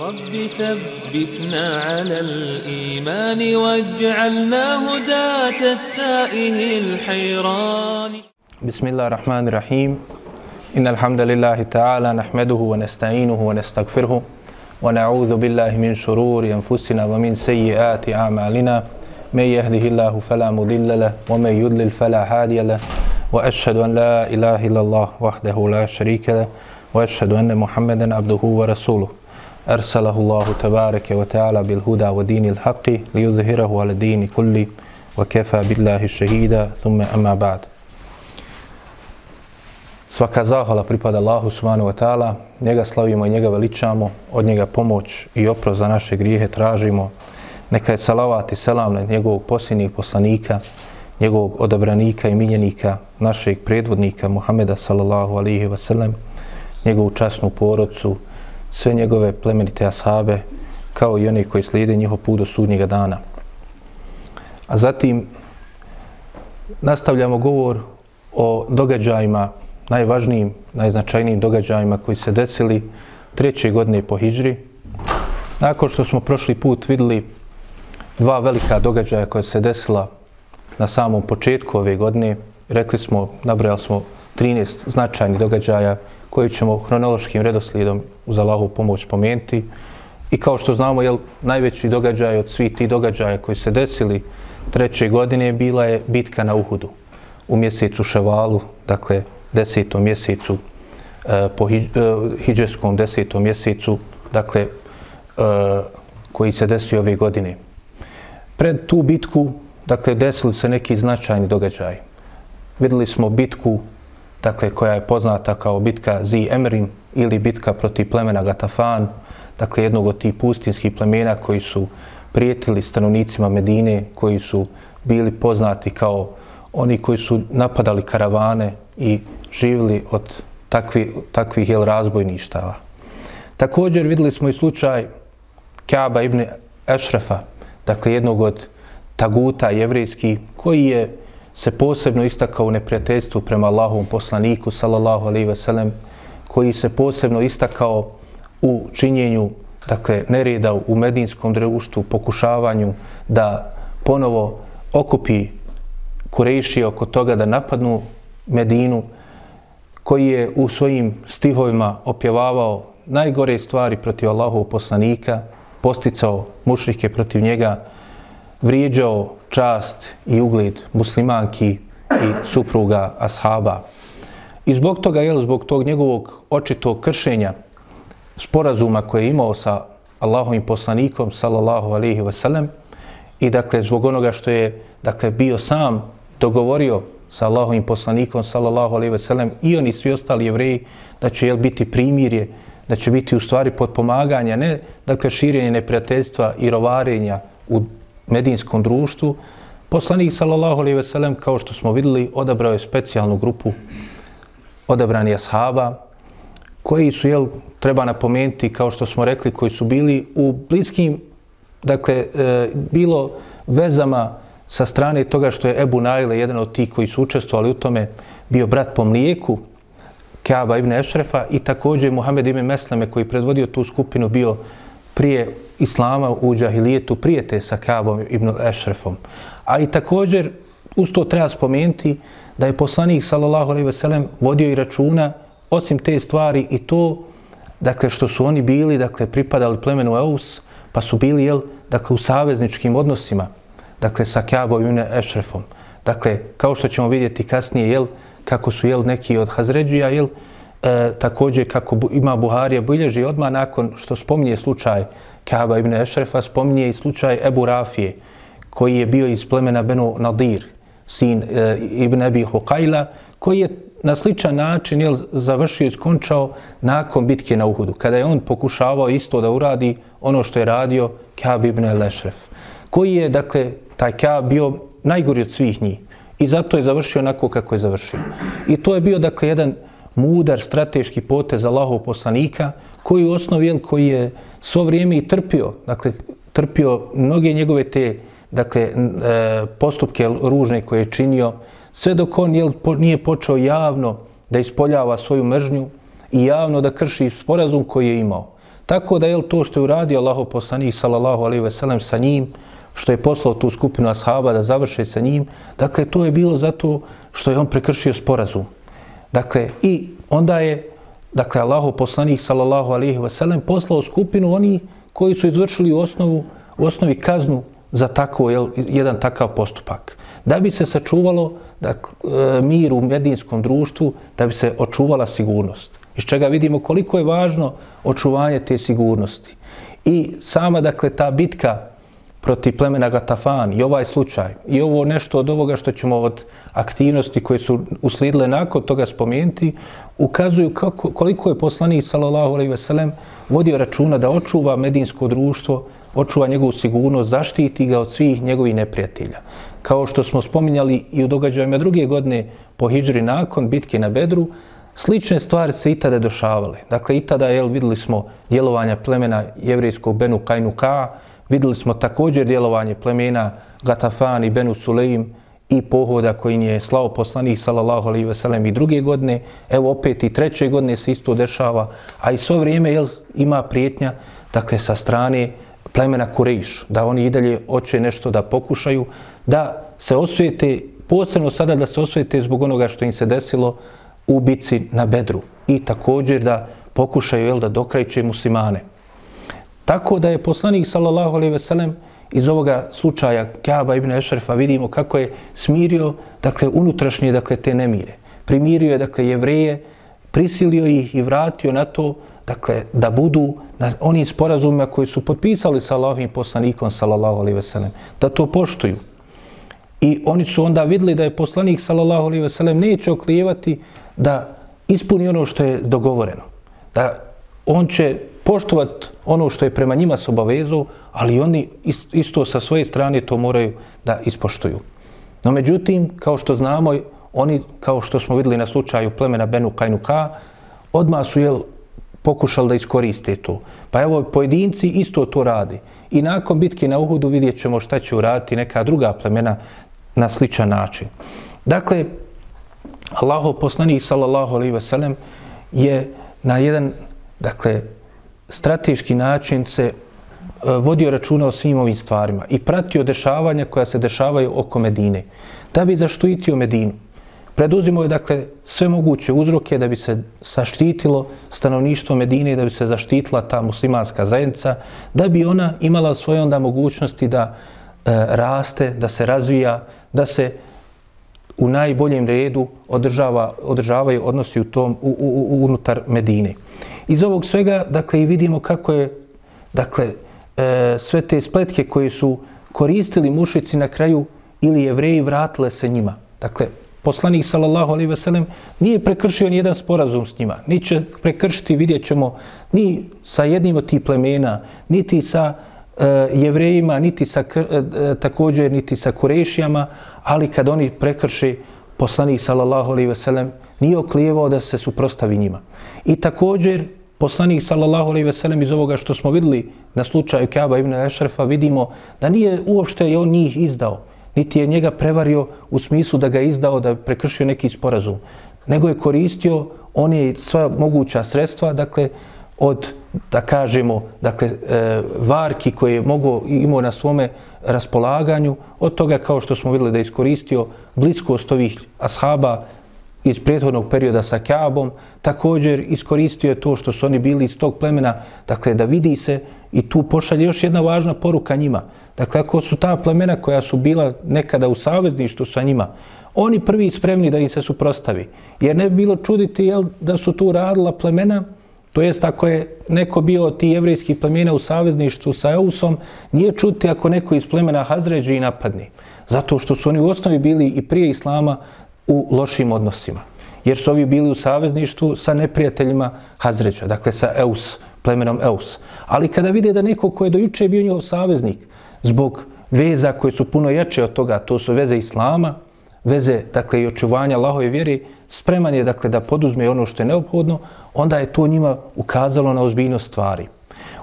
رب ثبتنا على الإيمان واجعلنا هداة التائه الحيران. بسم الله الرحمن الرحيم. إن الحمد لله تعالى نحمده ونستعينه ونستغفره ونعوذ بالله من شرور أنفسنا ومن سيئات أعمالنا. من يهده الله فلا مضل له ومن يضلل فلا هادي له. وأشهد أن لا إله إلا الله وحده لا شريك له. وأشهد أن محمدا عبده ورسوله. arsalahu Allahu tabareke wa ta'ala bil huda wa dinil بالهدى li yuzhirahu ala على kulli كله وكفى بالله الشهيدا thumma amma ba'd Svaka zahvala pripada Allahu subhanahu wa ta'ala. Njega slavimo i njega veličamo. Od njega pomoć i oprost za naše grijehe tražimo. Neka je salavat i selam na njegovog posljednjeg poslanika, njegovog odabranika i miljenika, našeg predvodnika Muhameda sallallahu alihi wa sallam, njegovu časnu porodcu, sve njegove plemenite ashabe, kao i one koji slijede njihov put do sudnjega dana. A zatim nastavljamo govor o događajima, najvažnijim, najznačajnijim događajima koji se desili treće godine po Hidžri. Nakon što smo prošli put videli dva velika događaja koja se desila na samom početku ove godine, rekli smo, nabrali smo 13 značajnih događaja koje ćemo hronološkim redoslijedom uz Allahovu pomoć pomenuti. I kao što znamo, jel, najveći događaj od svih tih događaja koji se desili treće godine bila je bitka na Uhudu u mjesecu Ševalu, dakle desetom mjesecu e, po hi, e, hiđeskom desetom mjesecu, dakle e, koji se desio ove godine. Pred tu bitku, dakle, desili se neki značajni događaj. Videli smo bitku dakle, koja je poznata kao bitka Zi Emrin ili bitka protiv plemena Gatafan, dakle, jednog od tih pustinskih plemena koji su prijetili stanovnicima Medine, koji su bili poznati kao oni koji su napadali karavane i živjeli od takvi, takvih jel, razbojništava. Također videli smo i slučaj Kaaba ibn Ešrefa, dakle jednog od taguta jevrijski, koji je se posebno istakao u neprijateljstvu prema Allahovom poslaniku, sallallahu alaihi ve sellem, koji se posebno istakao u činjenju dakle, nereda u medinskom društvu, pokušavanju da ponovo okupi Kurejšije oko toga da napadnu Medinu, koji je u svojim stihovima opjevavao najgore stvari protiv Allahovog poslanika, posticao mušrike protiv njega, vrijeđao čast i ugled muslimanki i supruga ashaba. I zbog toga, jel, zbog tog njegovog očitog kršenja sporazuma koje je imao sa Allahovim poslanikom, sallallahu alaihi wasallam, i dakle, zbog onoga što je dakle, bio sam dogovorio sa Allahovim poslanikom, sallallahu alaihi wasallam, i oni svi ostali jevreji, da će jel, biti primirje, da će biti u stvari potpomaganja, ne dakle, širenje neprijateljstva i rovarenja u medinskom društvu, poslanik sallallahu alejhi ve sellem kao što smo vidjeli odabrao je specijalnu grupu odabrani ashaba koji su jel treba napomenuti kao što smo rekli koji su bili u bliskim dakle e, bilo vezama sa strane toga što je Ebu Naile, jedan od tih koji su učestvovali u tome, bio brat po mlijeku, Kaaba ibn Ešrefa i također Muhammed ibn Mesleme koji predvodio tu skupinu bio prije Islama u džahilijetu prijete sa Kabom ibn Ešrefom. A i također, uz to treba spomenuti da je poslanik, sallallahu alaihi ve sellem, vodio i računa, osim te stvari i to, dakle, što su oni bili, dakle, pripadali plemenu Eus, pa su bili, jel, dakle, u savezničkim odnosima, dakle, sa Kabom ibn Ešrefom. Dakle, kao što ćemo vidjeti kasnije, jel, kako su, jel, neki od Hazređija, jel, e, također kako bu, ima Buharija bilježi odmah nakon što spominje slučaj Kaaba ibn Ešrefa, spominje i slučaj Ebu Rafije, koji je bio iz plemena Benu Nadir, sin e, ibn Ebi Hukajla, koji je na sličan način jel, završio i skončao nakon bitke na Uhudu, kada je on pokušavao isto da uradi ono što je radio Kaab ibn Ešref, koji je, dakle, taj Kaab bio najgori od svih njih i zato je završio onako kako je završio. I to je bio, dakle, jedan mudar strateški potez Allahov poslanika, koji u osnovi, jel, koji je svo vrijeme i trpio, dakle, trpio mnoge njegove te, dakle, e, postupke ružne koje je činio, sve dok on jel, nije počeo javno da ispoljava svoju mržnju i javno da krši sporazum koji je imao. Tako da je to što je uradio Allahov poslanik sallallahu alejhi ve sellem sa njim, što je poslao tu skupinu ashaba da završe sa njim, dakle to je bilo zato što je on prekršio sporazum. Dakle i onda je dakle Allahov poslanik sallallahu alejhi ve sellem poslao skupinu oni koji su izvršili u osnovu u osnovi kaznu za tako jel, jedan takav postupak. Da bi se sačuvalo da, e, mir u medinskom društvu, da bi se očuvala sigurnost. Iz čega vidimo koliko je važno očuvanje te sigurnosti. I sama, dakle, ta bitka protiv plemena Gatafan i ovaj slučaj i ovo nešto od ovoga što ćemo od aktivnosti koje su uslijedile nakon toga spomenuti, ukazuju kako, koliko je poslanik sallallahu alejhi ve sellem vodio računa da očuva medinsko društvo, očuva njegovu sigurnost, zaštiti ga od svih njegovih neprijatelja. Kao što smo spominjali i u događajima druge godine po Hidžri nakon bitke na Bedru, slične stvari se i tada dešavale. Dakle, i tada jel, videli smo djelovanja plemena jevrijskog Benu Kajnuka, videli smo također djelovanje plemena Gatafan i Benu Sulejim i pohoda koji je slao poslanih sallallahu alaihi ve sellem i druge godine, evo opet i treće godine se isto dešava, a i svo vrijeme jel, ima prijetnja, dakle, sa strane plemena Kurejiš, da oni i dalje hoće nešto da pokušaju, da se osvijete, posebno sada da se osvijete zbog onoga što im se desilo u bici na Bedru i također da pokušaju jel, da dokrajče muslimane. Tako da je poslanik sallallahu alejhi ve sellem iz ovoga slučaja Kaaba ibn Ešrefa vidimo kako je smirio dakle unutrašnje dakle te nemire. Primirio je dakle jevreje, prisilio ih i vratio na to dakle da budu na onim sporazumima koji su potpisali sa Allahovim poslanikom sallallahu alejhi ve sellem da to poštuju. I oni su onda vidjeli da je poslanik sallallahu alejhi ve sellem neće oklijevati da ispuni ono što je dogovoreno. Da on će poštovati ono što je prema njima se obavezu, ali oni isto sa svoje strane to moraju da ispoštuju. No međutim, kao što znamo, oni, kao što smo videli na slučaju plemena Benu Kajnuka, odmah su jel, pokušali da iskoriste to. Pa evo, pojedinci isto to radi. I nakon bitke na Uhudu vidjet ćemo šta će uraditi neka druga plemena na sličan način. Dakle, Allahov poslanik sallallahu alejhi ve sellem je na jedan dakle strateški način se e, vodio računa o svim ovim stvarima i pratio dešavanja koja se dešavaju oko Medine da bi zaštitio Medinu. Preduzimo je dakle sve moguće uzroke da bi se saštitilo stanovništvo Medine, da bi se zaštitila ta muslimanska zajednica, da bi ona imala svoje onda mogućnosti da e, raste, da se razvija, da se u najboljem redu održava, održavaju odnosi u tom, u, u, u, unutar Medine. Iz ovog svega, dakle, i vidimo kako je, dakle, e, sve te spletke koje su koristili mušici na kraju ili jevreji vratile se njima. Dakle, poslanik sallallahu alejhi ve sellem nije prekršio ni jedan sporazum s njima. Ni će prekršiti, vidjet ćemo, ni sa jednim od tih plemena, niti sa e, jevrejima, niti sa, e, e, također, niti sa kurešijama, ali kad oni prekrši poslanik sallallahu alejhi ve sellem nije oklijevao da se suprostavi njima. I također poslanik sallallahu alejhi ve sellem iz ovoga što smo videli na slučaju Kaaba ibn Ešrefa vidimo da nije uopšte je on njih izdao, niti je njega prevario u smislu da ga izdao da prekršio neki sporazum, nego je koristio one sva moguća sredstva, dakle, od, da kažemo, dakle, e, varki koje je mogo imao na svome raspolaganju, od toga kao što smo videli da je iskoristio bliskost ovih ashaba iz prethodnog perioda sa Kaabom, također iskoristio je to što su oni bili iz tog plemena, dakle, da vidi se i tu pošalje još jedna važna poruka njima. Dakle, ako su ta plemena koja su bila nekada u savezništu sa njima, oni prvi spremni da im se suprostavi. Jer ne bi bilo čuditi jel, da su tu radila plemena, To jest, ako je neko bio ti jevrijskih plemena u savezništvu sa Eusom, nije čuti ako neko iz plemena Hazređi i napadni. Zato što su oni u osnovi bili i prije Islama u lošim odnosima. Jer su ovi bili u savezništvu sa neprijateljima Hazređa, dakle sa Eus, plemenom Eus. Ali kada vide da neko ko je dojuče bio njihov saveznik, zbog veza koje su puno jače od toga, to su veze Islama, veze, dakle, i očuvanja Allahove vjeri, spreman je, dakle, da poduzme ono što je neophodno, onda je to njima ukazalo na ozbiljnost stvari.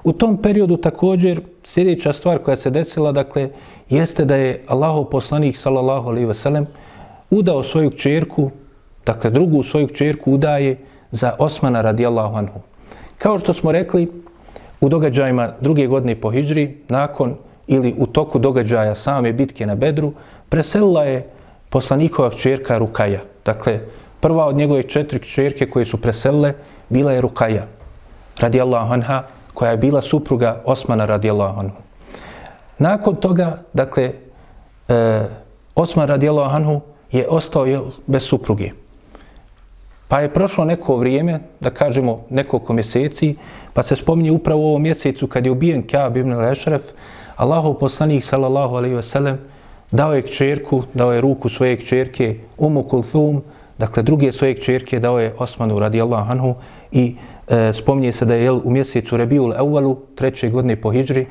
U tom periodu također sljedeća stvar koja se desila, dakle, jeste da je Allahov poslanik, sallallahu alaihi sellem, udao svoju čerku, dakle, drugu svoju čerku udaje za Osmana radijallahu anhu. Kao što smo rekli, u događajima druge godine po Hidžri, nakon ili u toku događaja same bitke na Bedru, preselila je poslanikova čerka Rukaja. Dakle, prva od njegove četiri čerke koje su preselile bila je Rukaja, radijallahu anha, koja je bila supruga Osmana radijallahu anhu. Nakon toga, dakle, e, Osman radijallahu anhu je ostao bez supruge. Pa je prošlo neko vrijeme, da kažemo nekoliko mjeseci, pa se spominje upravo u ovom mjesecu kad je ubijen Kaab ibn Lešref, Allahov poslanik sallallahu alaihi ve sellem dao je kćerku, dao je ruku svoje kćerke Umu Kulthum, dakle druge svoje kćerke dao je Osmanu radijallahu anhu i e, spominje se da je u mjesecu Rebiul Ewalu, treće godine po Hidžri,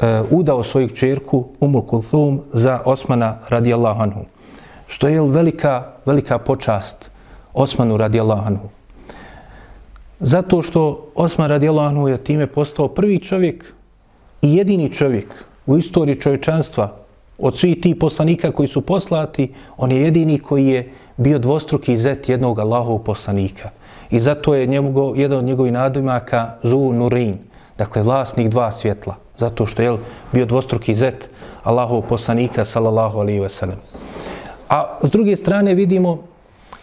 e, udao svoju kćerku Umu Kulthum za Osmana radijallahu anhu. Što je velika, velika počast Osmanu radijallahu anhu. Zato što Osman radijallahu anhu je time postao prvi čovjek i jedini čovjek u istoriji čovječanstva od svih tih poslanika koji su poslati, on je jedini koji je bio dvostruki zet jednog Allahov poslanika. I zato je njemu, jedan od njegovih nadimaka Zu Nurin, dakle vlasnik dva svjetla, zato što je bio dvostruki zet Allahov poslanika, sallallahu alaihi ve sellem. A s druge strane vidimo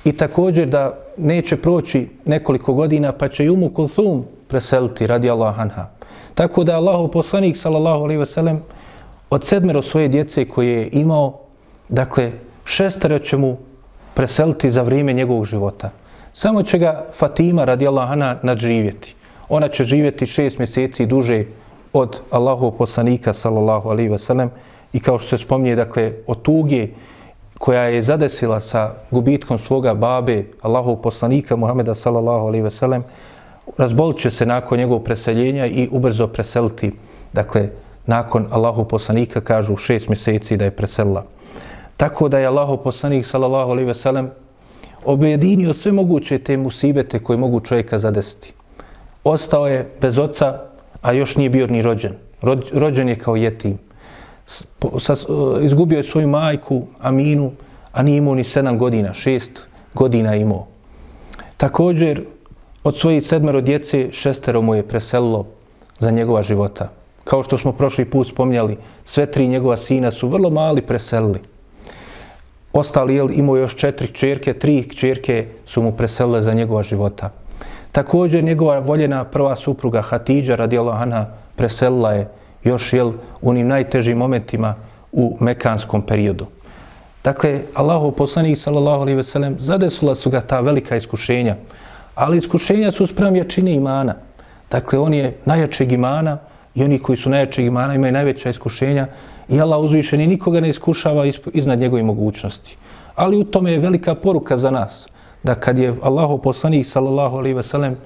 i također da neće proći nekoliko godina pa će Umu Kulthum preseliti radi Allah anha. Tako da Allahov poslanik, sallallahu alaihi ve sellem od sedmero svoje djece koje je imao, dakle, šestero će mu preseliti za vrijeme njegovog života. Samo će ga Fatima radi Allahana nadživjeti. Ona će živjeti šest mjeseci duže od Allahov poslanika, sallallahu alaihi sellem i kao što se spominje, dakle, od tuge koja je zadesila sa gubitkom svoga babe, Allahov poslanika, Muhameda, sallallahu alaihi wasallam, razbolit će se nakon njegovog preseljenja i ubrzo preseliti, dakle, nakon Allahov poslanika, kažu šest mjeseci da je preselila. Tako da je Allahov poslanik, sallallahu alaihi sellem objedinio sve moguće te musibete koje mogu čovjeka zadesiti. Ostao je bez oca, a još nije bio ni rođen. Rođen je kao jetim. E, izgubio je svoju majku, Aminu, a nije imao ni sedam godina, šest godina imao. Također, od svojih sedmero djece, šestero mu je preselilo za njegova života. Kao što smo prošli put spomnjali, sve tri njegova sina su vrlo mali preselili ostali je imao još četiri čerke, tri čerke su mu preselile za njegova života. Također njegova voljena prva supruga Hatidža radijala preselila je još jel, u onim najtežim momentima u mekanskom periodu. Dakle, Allahu poslanik sallallahu alejhi ve sellem zadesula su ga ta velika iskušenja, ali iskušenja su sprem jačine imana. Dakle, on je najjačeg imana i oni koji su najjačeg imana imaju najveća iskušenja, i Allah uzvišeni nikoga ne iskušava iznad njegove mogućnosti. Ali u tome je velika poruka za nas, da kad je Allahu poslanik sallallahu alaihi ve sellem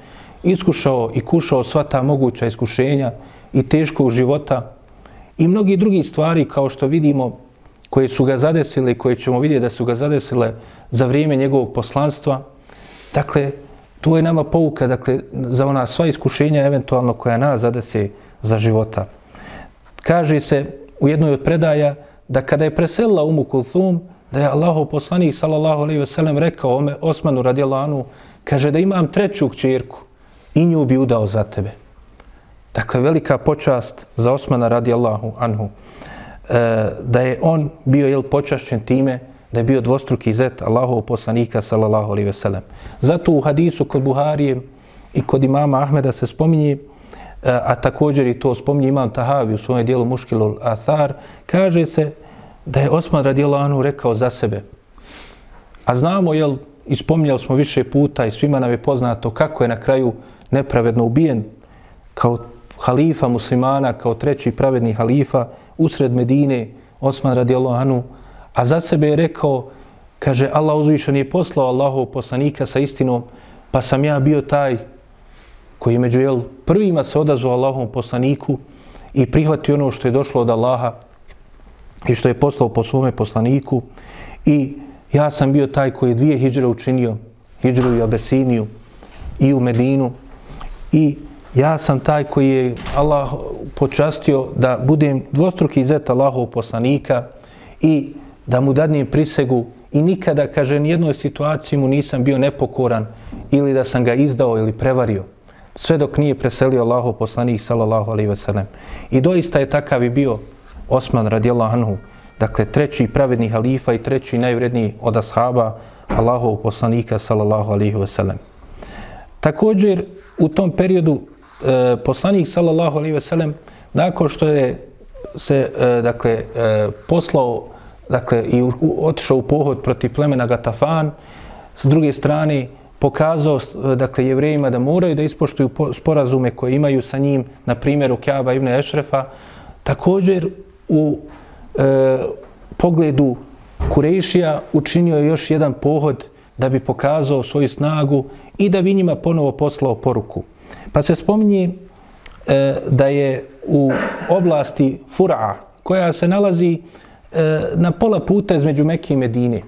iskušao i kušao sva ta moguća iskušenja i teškog života i mnogi drugi stvari kao što vidimo koje su ga zadesile i koje ćemo vidjeti da su ga zadesile za vrijeme njegovog poslanstva, dakle, to je nama pouka dakle, za ona sva iskušenja eventualno koja nas zadese za života. Kaže se u jednoj od predaja da kada je preselila Umu Kulthum, da je Allahov poslanik sallallahu alejhi ve sellem rekao ome Osmanu radijallahu anhu, kaže da imam treću kćerku i nju bi udao za tebe. Dakle, velika počast za Osmana radijallahu anhu. E, da je on bio jel, počašćen time da je bio dvostruki zet Allahov poslanika sallallahu alaihi ve sellem. Zato u hadisu kod Buharije i kod imama Ahmeda se spominje e, a također i to spominje imam Tahavi u svojem dijelu Muškilul Athar, kaže se da je Osman radijallahu anhu rekao za sebe. A znamo, jel, ispominjali smo više puta i svima nam je poznato kako je na kraju nepravedno ubijen kao halifa muslimana, kao treći pravedni halifa usred Medine, Osman radijallahu anhu, a za sebe je rekao, kaže, Allah uzvišan je poslao Allahov poslanika sa istinom, pa sam ja bio taj koji među jel, prvima se odazvao Allahovom poslaniku i prihvatio ono što je došlo od Allaha i što je poslao po svome poslaniku i ja sam bio taj koji je dvije hijđre učinio, hijđru i Abesiniju i u Medinu i ja sam taj koji je Allah počastio da budem dvostruki zet Allahov poslanika i da mu dadnijem prisegu i nikada, kaže, nijednoj situaciji mu nisam bio nepokoran ili da sam ga izdao ili prevario. sve dok nije preselio Allahov poslanik sallallahu alaihi ve sellem. I doista je takav i bio Osman radijallahu anhu, dakle treći pravedni halifa i treći najvredniji od ashaba Allahov poslanika sallallahu alaihi ve sellem. Također u tom periodu e, poslanik sallallahu alejhi ve sellem nakon što je se e, dakle e, poslao dakle i u, u, otišao u pohod protiv plemena Gatafan s druge strane pokazao e, dakle jevrejima da moraju da ispoštuju sporazume koje imaju sa njim na primjeru Kjaba ibn Ešrefa također u e, pogledu Kurešija učinio je još jedan pohod da bi pokazao svoju snagu i da bi njima ponovo poslao poruku. Pa se spominje e, da je u oblasti Fura, koja se nalazi e, na pola puta između Mekke i Medine,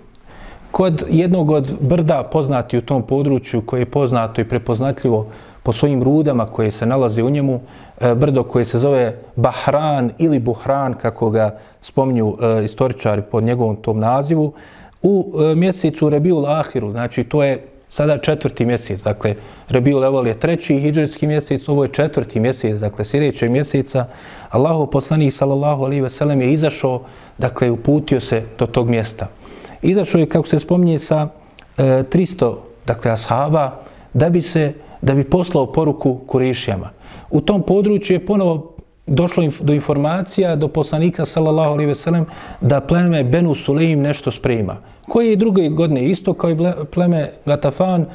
kod jednog od brda poznati u tom području, koje je poznato i prepoznatljivo po svojim rudama koje se nalaze u njemu, e, brdo koje se zove Bahran ili Buhran, kako ga spominju e, istoričari pod njegovom tom nazivu, u e, mjesecu Rebiul Ahiru, znači to je sada četvrti mjesec, dakle Rebiul Evol je treći hijđarski mjesec, ovo je četvrti mjesec, dakle sljedećeg mjeseca, Allahu poslanik sallallahu alaihi ve sellem je izašao, dakle uputio se do tog mjesta. Izašao je, kako se spominje, sa e, 300, dakle, ashaba, da bi se, da bi poslao poruku Kurišijama. U tom području je ponovo došlo do informacija do poslanika sallallahu alejhi ve sellem da pleme Benu Sulejm nešto sprema. Koje je druge godine isto kao i pleme Gatafan,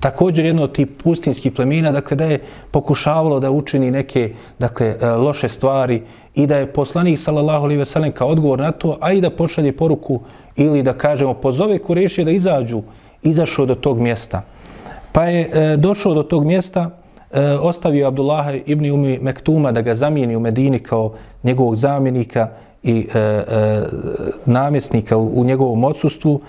također jedno od tih pustinskih plemena, dakle da je pokušavalo da učini neke dakle, e, loše stvari i da je poslanik sallallahu alejhi ve sellem kao odgovor na to, a i da pošalje poruku ili da kažemo pozove Kurešije da izađu, izašao do tog mjesta. Pa je e, došao do tog mjesta, e, ostavio Abdullaha ibn Umi Mektuma da ga zamijeni u Medini kao njegovog zamjenika i e, e, namjesnika u, u njegovom odsustvu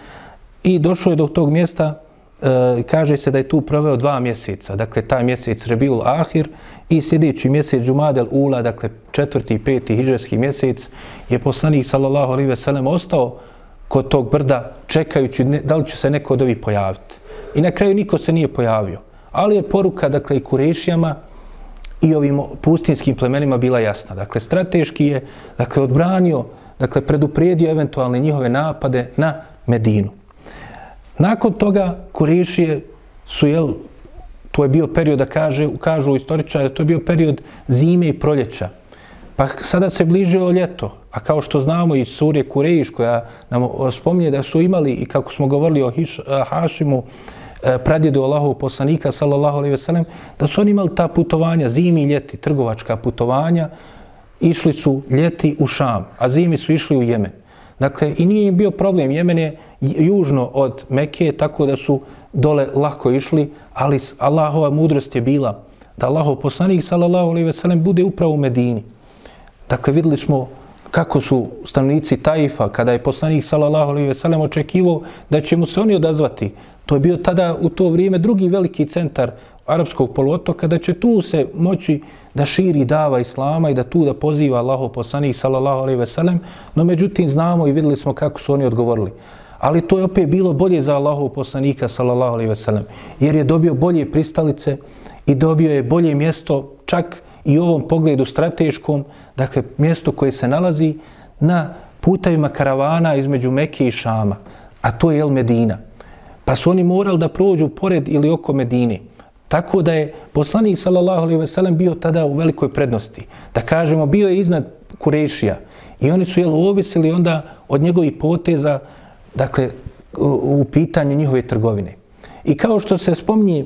i došao je do tog mjesta e, kaže se da je tu proveo dva mjeseca, dakle taj mjesec Rebiul Ahir i sljedeći mjesec Džumadel Ula, dakle četvrti i peti hijđarski mjesec, je poslanik sallallahu alaihi ve sellem ostao kod tog brda čekajući ne, da li će se neko od ovih pojaviti. I na kraju niko se nije pojavio. Ali je poruka, dakle, i Kurešijama i ovim pustinskim plemenima bila jasna. Dakle, strateški je, dakle, odbranio, dakle, predupredio eventualne njihove napade na Medinu. Nakon toga Kurešije su, jel, to je bio period, da kaže, kažu istoričari, to je bio period zime i proljeća. Pa sada se bližio ljeto, a kao što znamo iz Surje Kurejiš koja nam spominje da su imali i kako smo govorili o Hiš, Hašimu, E, pradjedu Allahov poslanika, sallallahu alaihi veselem, da su oni imali ta putovanja, zimi i ljeti, trgovačka putovanja, išli su ljeti u Šam, a zimi su išli u Jemen. Dakle, i nije im bio problem. Jemen je južno od Mekije, tako da su dole lako išli, ali Allahova mudrost je bila da Allahov poslanik, sallallahu alaihi veselem, bude upravo u Medini. Dakle, videli smo kako su stanovnici Taifa, kada je poslanik sallallahu alejhi ve sellem očekivao da će mu se oni odazvati. To je bio tada u to vrijeme drugi veliki centar arapskog poluotoka da će tu se moći da širi dava islama i da tu da poziva Allahov poslanik sallallahu alejhi ve sellem, no međutim znamo i videli smo kako su oni odgovorili. Ali to je opet bilo bolje za Allahov poslanika sallallahu alejhi ve sellem, jer je dobio bolje pristalice i dobio je bolje mjesto čak i ovom pogledu strateškom, dakle mjesto koje se nalazi na putavima karavana između Mekke i Šama, a to je El Medina. Pa su oni morali da prođu pored ili oko Medine. Tako da je poslanik sallallahu alejhi ve sellem bio tada u velikoj prednosti. Da kažemo bio je iznad Kurešija i oni su jel ovisili onda od njegovih poteza dakle u, u pitanju njihove trgovine. I kao što se spomni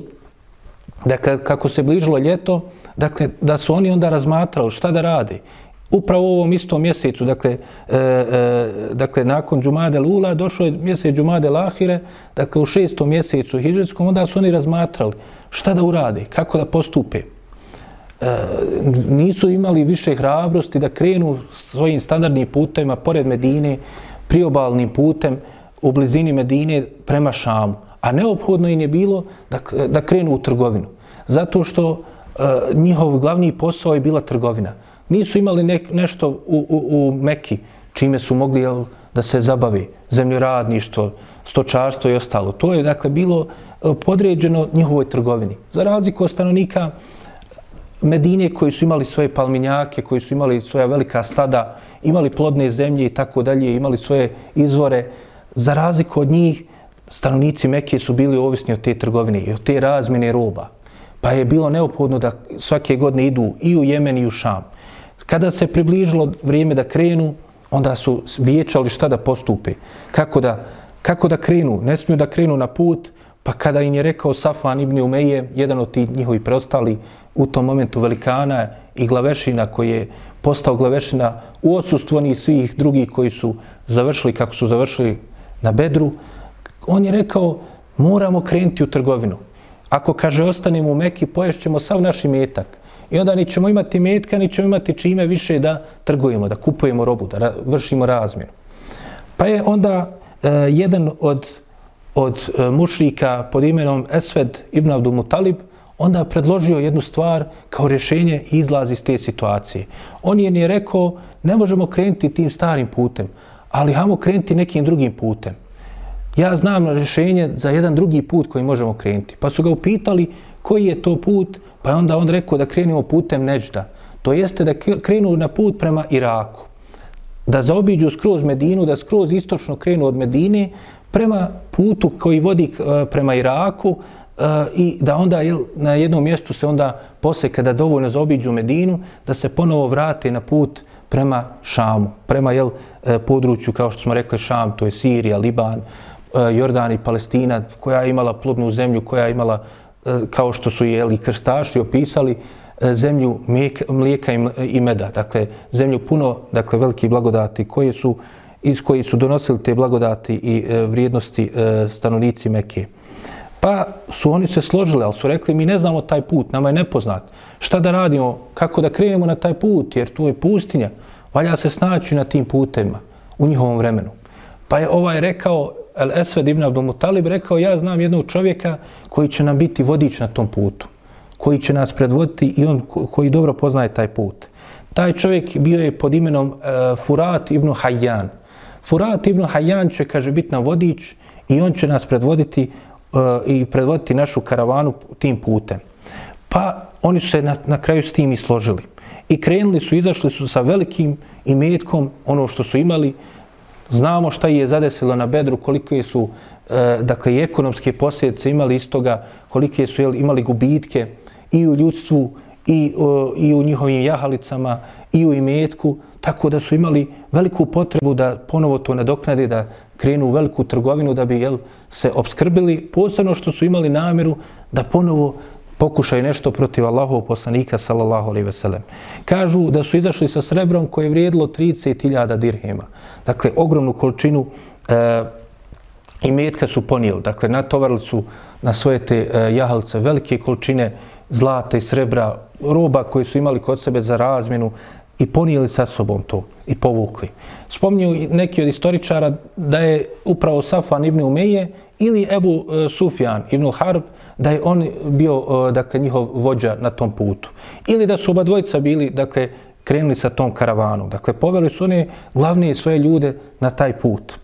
da kako se bližilo ljeto, dakle, da su oni onda razmatrali šta da radi. Upravo u ovom istom mjesecu, dakle, e, e, dakle nakon Džumade Lula, došao je mjesec Džumade Lahire, dakle u šestom mjesecu Hidžetskom, onda su oni razmatrali šta da urade, kako da postupe. E, nisu imali više hrabrosti da krenu svojim standardnim putima pored Medine, priobalnim putem u blizini Medine prema Šamu. A neophodno im je bilo da, da krenu u trgovinu. Zato što e, njihov glavni posao je bila trgovina. Nisu imali ne, nešto u, u, u Meki čime su mogli jel, da se zabavi zemljoradništvo, stočarstvo i ostalo. To je dakle bilo e, podređeno njihovoj trgovini. Za razliku od stanovnika Medine koji su imali svoje palminjake, koji su imali svoja velika stada, imali plodne zemlje i tako dalje, imali svoje izvore, za razliku od njih, stanovnici Mekke su bili ovisni od te trgovine i od te razmjene roba. Pa je bilo neophodno da svake godine idu i u Jemen i u Šam. Kada se približilo vrijeme da krenu, onda su vječali šta da postupe. Kako da, kako da krenu? Ne smiju da krenu na put, pa kada im je rekao Safan ibn Umeje, jedan od tih njihovi preostali u tom momentu velikana i glavešina koji je postao glavešina u odsustvu svih drugih koji su završili kako su završili na bedru, on je rekao moramo krenuti u trgovinu. Ako kaže ostanemo u Meki, poješćemo sav naš imetak. I onda ni ćemo imati metka, ni ćemo imati čime više da trgujemo, da kupujemo robu, da ra vršimo razmjenu. Pa je onda e, jedan od, od e, mušrika pod imenom Esved ibn Abdul Mutalib onda predložio jednu stvar kao rješenje i izlaz iz te situacije. On je nije rekao, ne možemo krenuti tim starim putem, ali hajmo krenuti nekim drugim putem. Ja znam rješenje za jedan drugi put koji možemo krenuti. Pa su ga upitali koji je to put, pa je onda on rekao da krenemo putem Neđda. To jeste da krenu na put prema Iraku. Da zaobiđu skroz Medinu, da skroz istočno krenu od Medine prema putu koji vodi eh, prema Iraku, eh, i da onda jel, na jednom mjestu se onda posle kada dovoljno zaobiđu Medinu, da se ponovo vrate na put prema Šamu, prema jel, eh, području kao što smo rekli Šam, to je Sirija, Liban, uh, Eh, Jordan i Palestina, koja je imala plodnu zemlju, koja je imala, eh, kao što su jeli krstaši opisali, eh, zemlju mlijeka i meda, dakle zemlju puno, dakle veliki blagodati koje su iz koji su donosili te blagodati i e, vrijednosti e, stanovnici Mekke. Pa su oni se složili, ali su rekli mi ne znamo taj put, nama je nepoznat. Šta da radimo, kako da krenemo na taj put, jer tu je pustinja. Valja se snaći na tim putevima u njihovom vremenu. Pa je ovaj rekao, El Esved ibn Abdul Mutalib rekao, ja znam jednog čovjeka koji će nam biti vodič na tom putu, koji će nas predvoditi i on koji dobro poznaje taj put. Taj čovjek bio je pod imenom uh, Furat ibn Hayyan. Furat ibn Hayyan će, kaže, biti nam vodič i on će nas predvoditi e, i predvoditi našu karavanu tim putem. Pa oni su se na, na kraju s tim i složili. I krenuli su, izašli su sa velikim imetkom, ono što su imali. Znamo šta je zadesilo na bedru, koliko su e, dakle, i ekonomske posljedice imali iz toga, koliko su jel, imali gubitke i u ljudstvu, i, o, i u njihovim jahalicama, i u imetku, tako da su imali veliku potrebu da ponovo to nadoknade, da krenu u veliku trgovinu da bi jel, se obskrbili, posebno što su imali namjeru da ponovo pokušaju nešto protiv Allahov poslanika sallallahu alejhi ve sellem. Kažu da su izašli sa srebrom koje je vrijedilo 30.000 dirhema. Dakle ogromnu količinu e, imetka su ponijeli. Dakle natovarili su na svoje te e, jahalce velike količine zlata i srebra, roba koje su imali kod sebe za razmjenu, i ponijeli sa sobom to i povukli. Spominju neki od istoričara da je upravo Safan ibn Umeje ili Ebu e, Sufjan ibn Harb da je on bio e, dakle, njihov vođa na tom putu. Ili da su oba dvojica bili dakle, krenuli sa tom karavanom. Dakle, poveli su one glavne svoje ljude na taj put.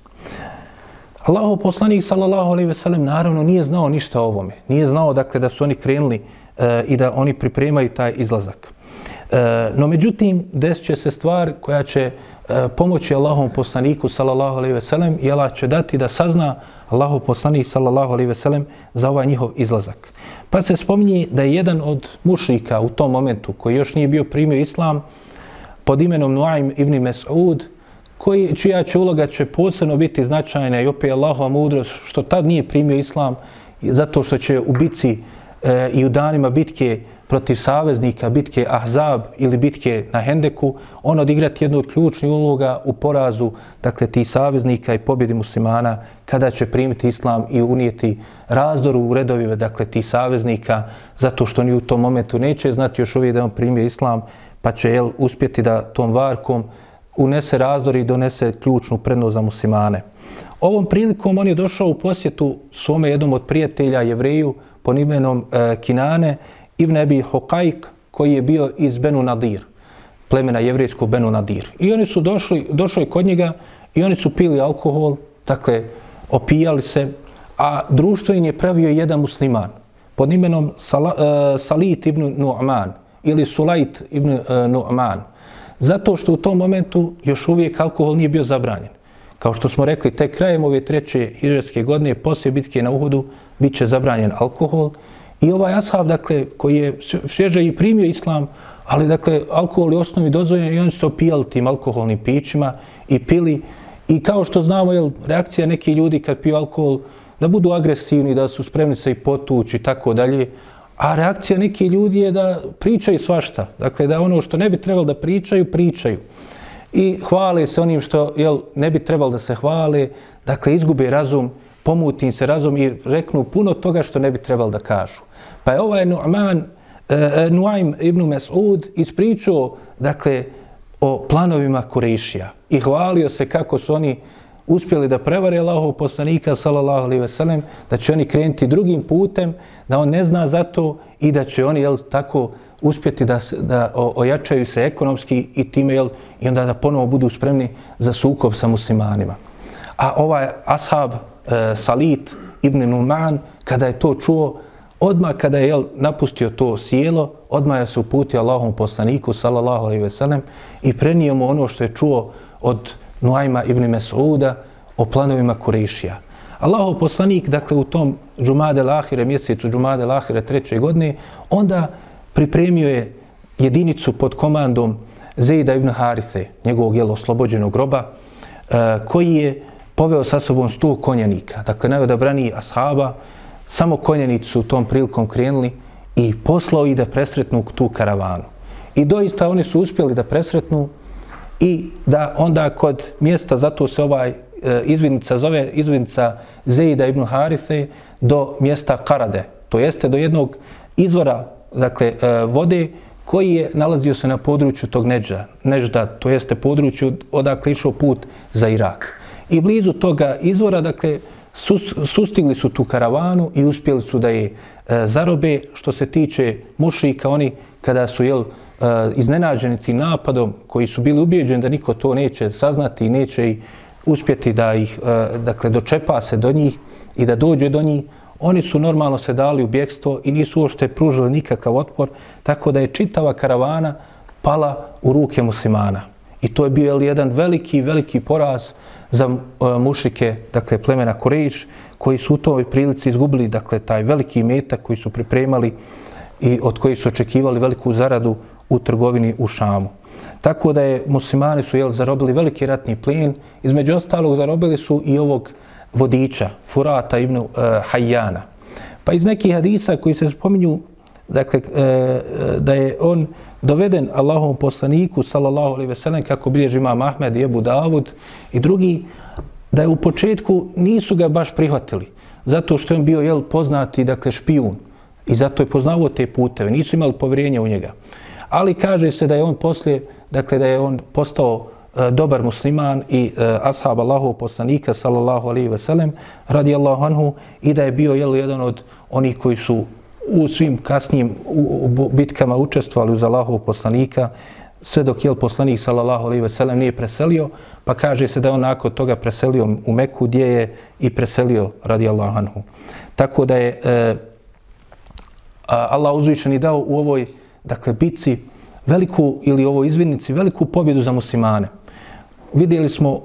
Allahu poslanik sallallahu alejhi ve sellem naravno nije znao ništa o ovome. Nije znao dakle da su oni krenuli e, i da oni pripremaju taj izlazak. E, no međutim, desit će se stvar koja će e, pomoći Allahom poslaniku sallallahu alaihi ve sellem i Allah će dati da sazna Allahu poslanik sallallahu alaihi ve sellem za ovaj njihov izlazak. Pa se spominje da je jedan od mušrika u tom momentu koji još nije bio primio islam pod imenom Nuaim ibn Mes'ud koji, čija će uloga će posebno biti značajna i opet Allahova mudrost što tad nije primio islam zato što će u bici e, i u danima bitke protiv saveznika bitke Ahzab ili bitke na Hendeku, on odigrati jednu od ključnih uloga u porazu dakle, ti saveznika i pobjedi muslimana kada će primiti islam i unijeti razdoru u redovive dakle, ti saveznika zato što oni u tom momentu neće znati još uvijek da on primio islam pa će jel, uspjeti da tom varkom unese razdor i donese ključnu prednost za muslimane. Ovom prilikom on je došao u posjetu svome jednom od prijatelja jevreju pod imenom e, Kinane Ibn Abi Hokajk, koji je bio iz Benu Nadir, plemena jevrijskog Benu Nadir. I oni su došli, došli kod njega i oni su pili alkohol, dakle, opijali se, a društvo im je pravio jedan musliman pod imenom Sala, uh, Salit ibn Nu'man ili Sulajt ibn uh, Nu'man. Zato što u tom momentu još uvijek alkohol nije bio zabranjen. Kao što smo rekli, te krajem ove treće hiđarske godine, poslije bitke na Uhudu, bit će zabranjen alkohol. I ovaj ashab, dakle, koji je svježe i primio islam, ali, dakle, alkohol je osnovi dozvoljen i oni su opijali tim alkoholnim pićima i pili. I kao što znamo, jel, reakcija neki ljudi kad piju alkohol, da budu agresivni, da su spremni se i potući i tako dalje. A reakcija neki ljudi je da pričaju svašta. Dakle, da ono što ne bi trebalo da pričaju, pričaju. I hvale se onim što jel, ne bi trebalo da se hvale. Dakle, izgube razum, pomuti se razum i reknu puno toga što ne bi trebalo da kažu. Pa je ovaj Nu'man, uh, Nuaym ibn Mas'ud ispričao, dakle, o planovima Kurešija i hvalio se kako su oni uspjeli da prevare Allahov poslanika sallallahu alejhi ve sellem da će oni krenuti drugim putem da on ne zna za to i da će oni jel tako uspjeti da da ojačaju se ekonomski i time jel i onda da ponovo budu spremni za sukob sa muslimanima. A ovaj ashab e, Salit ibn Numan kada je to čuo odmah kada je jel, napustio to sjelo odmah je se uputio Allahom poslaniku sallallahu alejhi ve sellem i prenio mu ono što je čuo od Nuajma ibn Mes'uda o planovima Kurešija. Allahov poslanik, dakle, u tom džumade lahire, mjesecu džumade lahire treće godine, onda pripremio je jedinicu pod komandom Zejda ibn Harithe, njegovog jel, oslobođenog groba, e, koji je poveo sa sobom sto konjanika. Dakle, najodabraniji ashaba, samo konjenicu su tom prilikom krenuli i poslao ih da presretnu tu karavanu. I doista oni su uspjeli da presretnu i da onda kod mjesta, zato se ovaj e, izvidnica zove izvidnica Zeida ibn Harithe do mjesta Karade. To jeste do jednog izvora dakle, e, vode koji je nalazio se na području tog Neđa, Nežda, to jeste području odakle išao put za Irak. I blizu toga izvora, dakle, sus, sustigli su tu karavanu i uspjeli su da je e, zarobe. Što se tiče mušika, oni kada su jel, e, iznenađeni tim napadom, koji su bili ubijeđeni da niko to neće saznati i neće i uspjeti da ih, e, dakle, dočepa se do njih i da dođe do njih, oni su normalno se dali u bjekstvo i nisu uošte pružili nikakav otpor, tako da je čitava karavana pala u ruke muslimana. I to je bio jedan veliki, veliki poraz za e, mušike, dakle, plemena Korejiš, koji su u toj prilici izgubili, dakle, taj veliki metak koji su pripremali i od kojih su očekivali veliku zaradu u trgovini u Šamu. Tako da je muslimani su jel, zarobili veliki ratni plin, između ostalog zarobili su i ovog vodiča, Furata ibn e, uh, Hajjana. Pa iz nekih hadisa koji se spominju dakle, uh, da je on doveden Allahovom poslaniku, sallallahu alaihi veselam, kako bilježi imam Ahmed i Ebu Davud i drugi, da je u početku nisu ga baš prihvatili, zato što je on bio jel, poznati dakle, špijun i zato je poznavao te puteve, nisu imali povjerenja u njega. Ali kaže se da je on poslije, dakle da je on postao e, dobar musliman i uh, ashab Allahov poslanika sallallahu alejhi ve sellem radijallahu anhu i da je bio jel, jedan od onih koji su u svim kasnijim bitkama učestvovali uz Allahovog poslanika sve dok je poslanik sallallahu alejhi ve sellem nije preselio pa kaže se da on nakon toga preselio u Meku gdje je i preselio radijallahu anhu tako da je e, Allah uzvišeni dao u ovoj dakle, bici veliku, ili ovo izvidnici, veliku pobjedu za muslimane. Vidjeli smo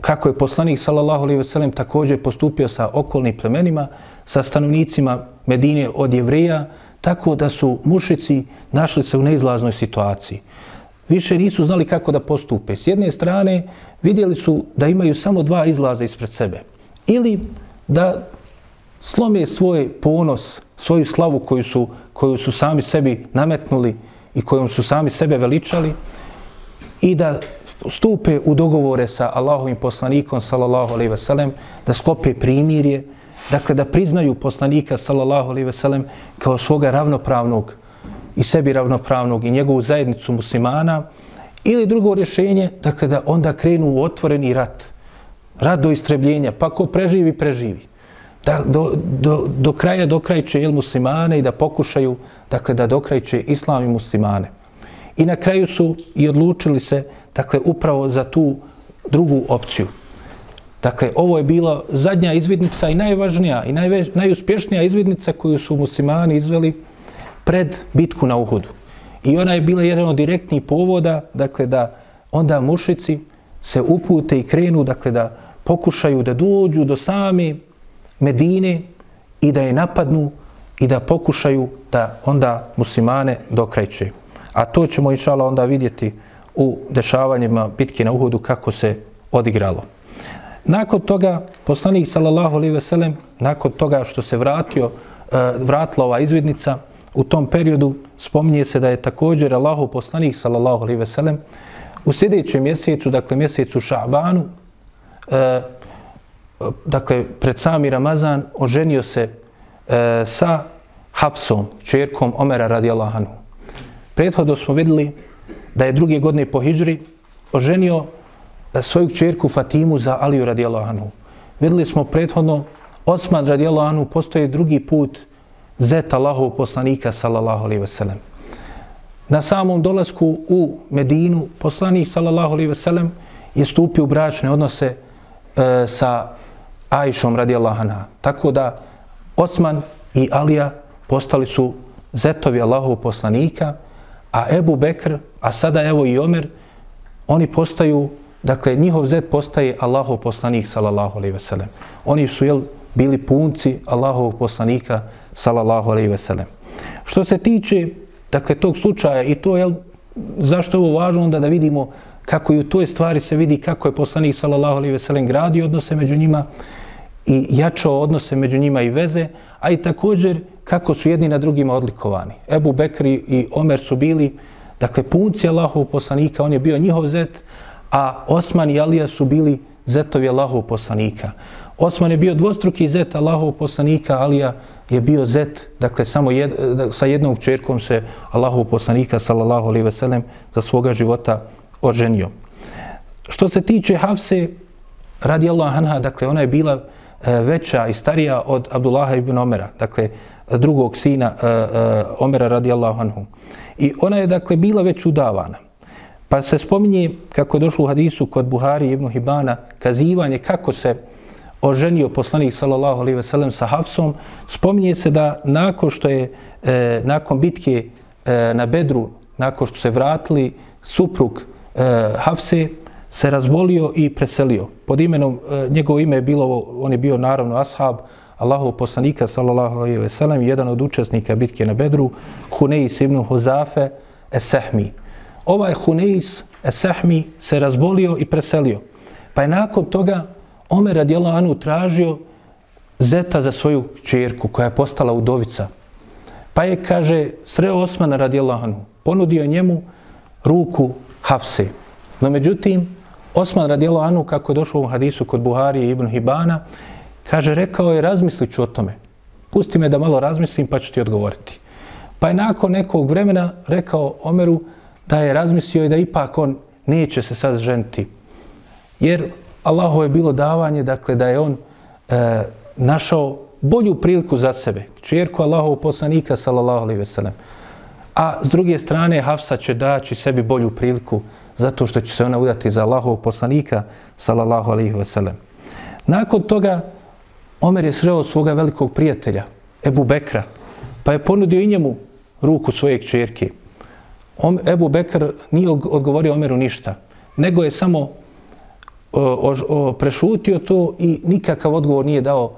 kako je poslanik, sallallahu alejhi ve sellem također postupio sa okolnim plemenima, sa stanovnicima Medine od jevreja, tako da su mušici našli se u neizlaznoj situaciji. Više nisu znali kako da postupe. S jedne strane vidjeli su da imaju samo dva izlaza ispred sebe. Ili da slome svoj ponos, svoju slavu koju su, koju su sami sebi nametnuli i kojom su sami sebe veličali i da stupe u dogovore sa Allahovim poslanikom sallallahu alejhi ve sellem da sklope primirje dakle da priznaju poslanika sallallahu alejhi ve sellem kao svoga ravnopravnog i sebi ravnopravnog i njegovu zajednicu muslimana ili drugo rješenje dakle da onda krenu u otvoreni rat rat do istrebljenja pa ko preživi preživi da do, do, do kraja dokrajče il muslimane i da pokušaju dakle da dokrajče islam i muslimane. I na kraju su i odlučili se dakle upravo za tu drugu opciju. Dakle, ovo je bila zadnja izvidnica i najvažnija i najvež, najuspješnija izvidnica koju su muslimani izveli pred bitku na Uhudu. i ona je bila jedan od direktnih povoda, dakle da onda mušici se upute i krenu, dakle da pokušaju da dođu do same Medine i da je napadnu i da pokušaju da onda muslimane dokreće. A to ćemo inšala onda vidjeti u dešavanjima bitke na Uhudu kako se odigralo. Nakon toga, poslanik sallallahu alaihi ve sellem, nakon toga što se vratio, eh, vratila ova izvidnica, u tom periodu spominje se da je također Allahu poslanik sallallahu alaihi ve sellem u sljedećem mjesecu, dakle mjesecu Ša'banu, e, dakle pred sami Ramazan, oženio se e, sa Hapsom, čerkom Omera radijallahu anhu. Prethodno smo vidjeli da je druge godine po Hidžri oženio E, svoju čerku Fatimu za Aliju radijallahu anhu. Vidjeli smo prethodno Osman radijallahu anhu postoje drugi put zeta Allahov poslanika sallallahu alaihi wasallam. Na samom dolasku u Medinu poslanik sallallahu alaihi wasallam je stupio u bračne odnose e, sa Ajšom radijallahu anha. Tako da Osman i Alija postali su zetovi Allahov poslanika, a Ebu Bekr, a sada evo i Omer, oni postaju, dakle, njihov zet postaje Allahov poslanik, sallallahu alaihi ve sellem. Oni su, jel, bili punci Allahovog poslanika, sallallahu alaihi ve sellem. Što se tiče, dakle, tog slučaja i to, jel, zašto je ovo važno onda da vidimo kako i u toj stvari se vidi kako je poslanik, sallallahu alaihi ve sellem, gradio odnose među njima i jačao odnose među njima i veze, a i također kako su jedni na drugima odlikovani. Ebu Bekri i Omer su bili, dakle, punci Allahovog poslanika, on je bio njihov zet, a Osman i Alija su bili zetovi Allahov poslanika. Osman je bio dvostruki zet Allahov poslanika, Alija je bio zet, dakle, samo jed, sa jednom čerkom se Allahov poslanika, sallallahu alaihi ve sellem, za svoga života oženio. Što se tiče Hafse, radi Allah anha, dakle, ona je bila e, veća i starija od Abdullaha ibn Omera, dakle, drugog sina uh, uh, Omera radijallahu anhu. I ona je dakle bila već udavana. Pa se spominje kako je došlo u hadisu kod Buhari ibn Hibana kazivanje kako se oženio poslanik sallallahu alejhi ve sellem sa Hafsom, spominje se da nakon što je e, nakon bitke e, na Bedru, nakon što se vratili suprug e, Hafse se razbolio i preselio. Pod imenom e, njegovo ime je bilo on je bio naravno ashab Allahov poslanika sallallahu alejhi ve sellem jedan od učesnika bitke na Bedru Huneis ibn Huzafe es-Sahmi. Ovaj Huneis es-Sahmi se razbolio i preselio. Pa je nakon toga Omer radijallahu anhu tražio zeta za svoju ćerku koja je postala udovica. Pa je, kaže, sreo Osmana radijallahu anhu, ponudio njemu ruku Hafse. No međutim, Osman radijallahu anhu, kako je došao u hadisu kod Buharije i Ibn Hibana, Kaže, rekao je, razmislit ću o tome. Pusti me da malo razmislim pa ću ti odgovoriti. Pa je nakon nekog vremena rekao Omeru da je razmislio i da ipak on neće se sad ženiti. Jer Allaho je bilo davanje, dakle, da je on e, našao bolju priliku za sebe. Čerku Allahov poslanika, sallallahu alaihi veselem. A s druge strane, Hafsa će daći sebi bolju priliku zato što će se ona udati za Allahov poslanika, sallallahu alaihi veselem. Nakon toga, Omer je sreo svoga velikog prijatelja, Ebu Bekra, pa je ponudio i njemu ruku svoje čerke. Ebu Bekr nije odgovorio Omeru ništa, nego je samo o, o, o, prešutio to i nikakav odgovor nije dao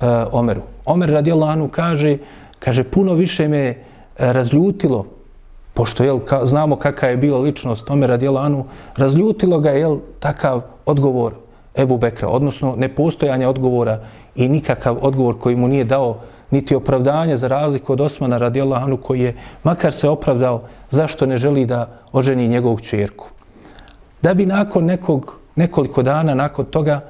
e, Omeru. Omer radijallahu anhu kaže, kaže, puno više me e, razljutilo, pošto jel, ka, znamo kakva je bila ličnost Omer radijallahu anhu, razljutilo ga je jel, takav odgovor Ebu Bekra, odnosno nepostojanje odgovora i nikakav odgovor koji mu nije dao niti opravdanje za razliku od Osmana radijallahu anhu koji je makar se opravdao zašto ne želi da oženi njegovu čerku. Da bi nakon nekog, nekoliko dana nakon toga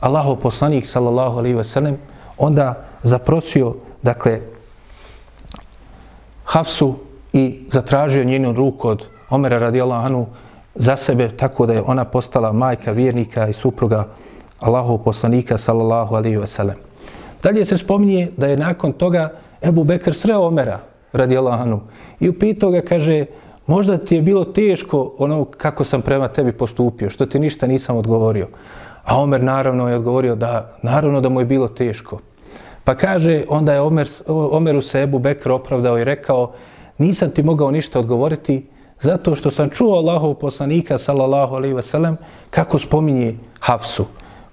Allahov poslanik sallallahu alaihi ve sellem onda zaprosio dakle Hafsu i zatražio njenu ruku od Omera radijallahu anhu za sebe tako da je ona postala majka vjernika i supruga Allahov poslanika sallallahu alaihi ve sellem. Dalje se spominje da je nakon toga Ebu Bekr sreo Omera radi Allahanu i upitao ga, kaže, možda ti je bilo teško ono kako sam prema tebi postupio, što ti ništa nisam odgovorio. A Omer naravno je odgovorio da naravno da mu je bilo teško. Pa kaže, onda je Omer, Omeru se Ebu Bekr opravdao i rekao, nisam ti mogao ništa odgovoriti zato što sam čuo Allahov poslanika sallallahu alaihi ve sellem kako spominje Hafsu.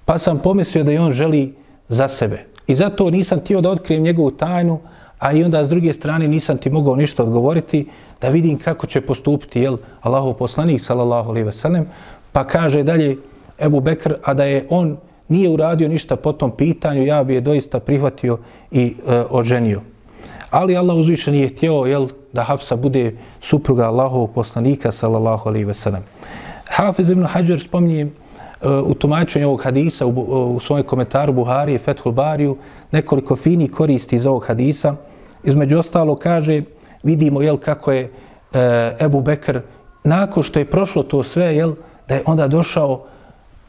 Pa sam pomislio da i on želi za sebe. I zato nisam tio da otkrijem njegovu tajnu, a i onda s druge strane nisam ti mogao ništa odgovoriti da vidim kako će postupiti jel Allahov poslanik sallallahu alejhi ve sellem. Pa kaže dalje Ebu Bekr, a da je on nije uradio ništa po tom pitanju, ja bi je doista prihvatio i e, oženio. Ali Allah uzviše nije htio jel, da Hafsa bude supruga Allahovog poslanika, sallallahu alaihi ve sellem. Hafiz ibn Hajar spominje u tumačenju ovog hadisa u, u svojom komentaru Buhari i Fethul Bariju nekoliko fini koristi iz ovog hadisa. Između ostalo kaže, vidimo jel, kako je e, Ebu Bekr nakon što je prošlo to sve, jel, da je onda došao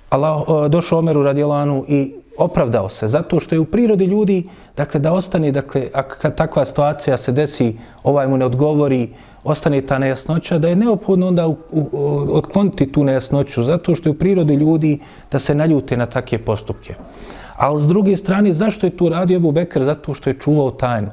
Allah, došao Omeru Radjelanu i opravdao se zato što je u prirodi ljudi dakle da ostane dakle kad takva situacija se desi ovaj mu ne odgovori ostane ta nejasnoća da je neophodno onda u, u, otkloniti tu nejasnoću zato što je u prirodi ljudi da se naljute na takve postupke. Ali s druge strane zašto je tu radio Abu Bekr zato što je čuvao tajnu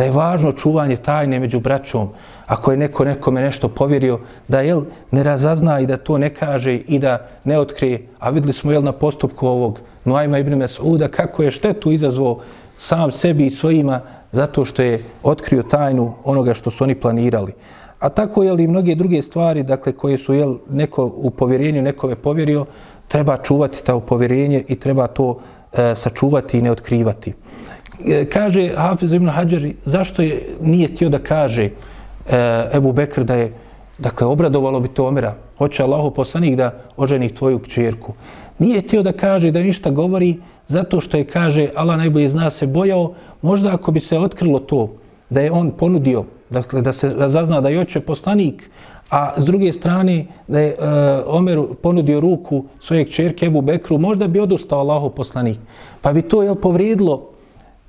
da je važno čuvanje tajne među braćom ako je neko nekome nešto povjerio, da jel, ne razazna i da to ne kaže i da ne otkrije. A videli smo jel, na postupku ovog Nuajma ibn Mesuda kako je štetu izazvao sam sebi i svojima zato što je otkrio tajnu onoga što su oni planirali. A tako je li mnoge druge stvari, dakle, koje su jel, neko u povjerenju nekome povjerio, treba čuvati ta povjerenje i treba to e, sačuvati i ne otkrivati. E, kaže Hafiz ibn Hađari, zašto je, nije htio da kaže e, Ebu Bekr da je, dakle, obradovalo bi to Omera, hoće Allahu poslanik da oženi tvoju kćerku. Nije htio da kaže da ništa govori zato što je, kaže, Allah najbolje zna se bojao, možda ako bi se otkrilo to, da je on ponudio, dakle, da se zazna da je oče poslanik, a s druge strane da je e, Omer ponudio ruku svojeg čerke Ebu Bekru, možda bi odustao Allahu poslanik. Pa bi to, jel, povrijedilo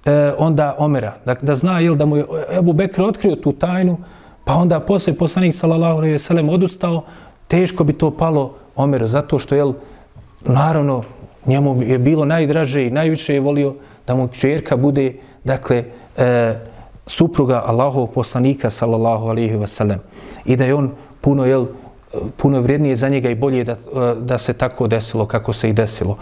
e, onda Omera, da, da zna, jel, da mu je Ebu Bekr otkrio tu tajnu, Pa onda posle poslanik sallallahu alejhi ve sellem odustao, teško bi to palo Omeru zato što je naravno njemu je bilo najdraže i najviše je volio da mu čerka bude dakle e, supruga Allahovog poslanika sallallahu alejhi wasallam. sellem i da je on puno jel puno vrijednije za njega i bolje da, e, da se tako desilo kako se i desilo.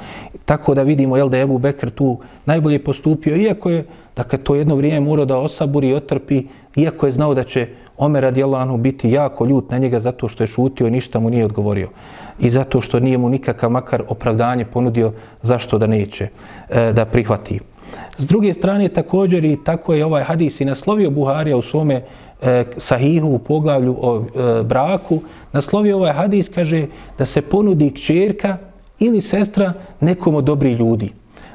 Tako da vidimo jel, da je Ebu Bekr tu najbolje postupio, iako je dakle, to jedno vrijeme morao da osaburi i otrpi, iako je znao da će Omer radijallahu biti jako ljut na njega zato što je šutio i ništa mu nije odgovorio. I zato što nije mu nikakav makar opravdanje ponudio zašto da neće e, da prihvati. S druge strane također i tako je ovaj hadis i naslovio Buharija u svome e, sahihu u poglavlju o e, braku. Naslovio ovaj hadis kaže da se ponudi kćerka ili sestra nekom od dobri ljudi.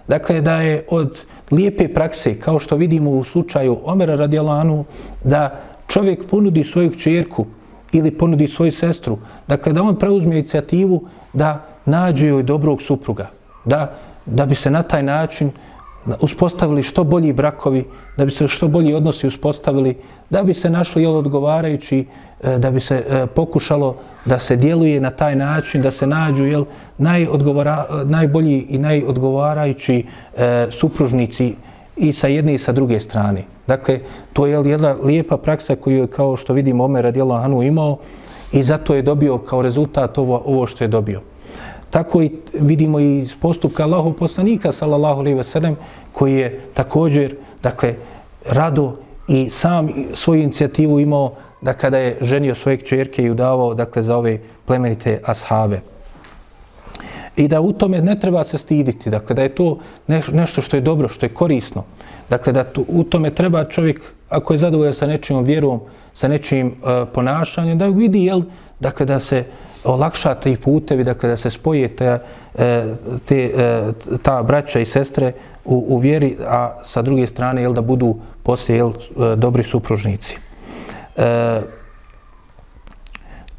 Dakle, da je od lijepe prakse, kao što vidimo u slučaju Omera radijalanu, da čovjek ponudi svoju čerku ili ponudi svoju sestru, dakle da on preuzme inicijativu da nađe joj dobrog supruga, da, da bi se na taj način uspostavili što bolji brakovi, da bi se što bolji odnosi uspostavili, da bi se našli jel, odgovarajući, e, da bi se e, pokušalo da se djeluje na taj način, da se nađu jel, najbolji i najodgovarajući e, supružnici i sa jedne i sa druge strane. Dakle, to je jedna lijepa praksa koju je, kao što vidimo, Omer radijallahu anhu imao i zato je dobio kao rezultat ovo, ovo što je dobio. Tako i vidimo i iz postupka Allahu poslanika, sallallahu alaihi ve sellem, koji je također, dakle, rado i sam svoju inicijativu imao da kada je ženio svoje čerke i udavao, dakle, za ove plemenite ashave i da u tome ne treba se stiditi, dakle da je to nešto što je dobro, što je korisno. Dakle, da tu, u tome treba čovjek, ako je zadovoljan sa nečijom vjerom, sa nečijim uh, ponašanjem, da vidi, jel, dakle, da se olakša ti putevi, dakle, da se spoje e, te, te, ta braća i sestre u, u vjeri, a sa druge strane, jel, da budu poslije, jel, e, dobri supružnici. E,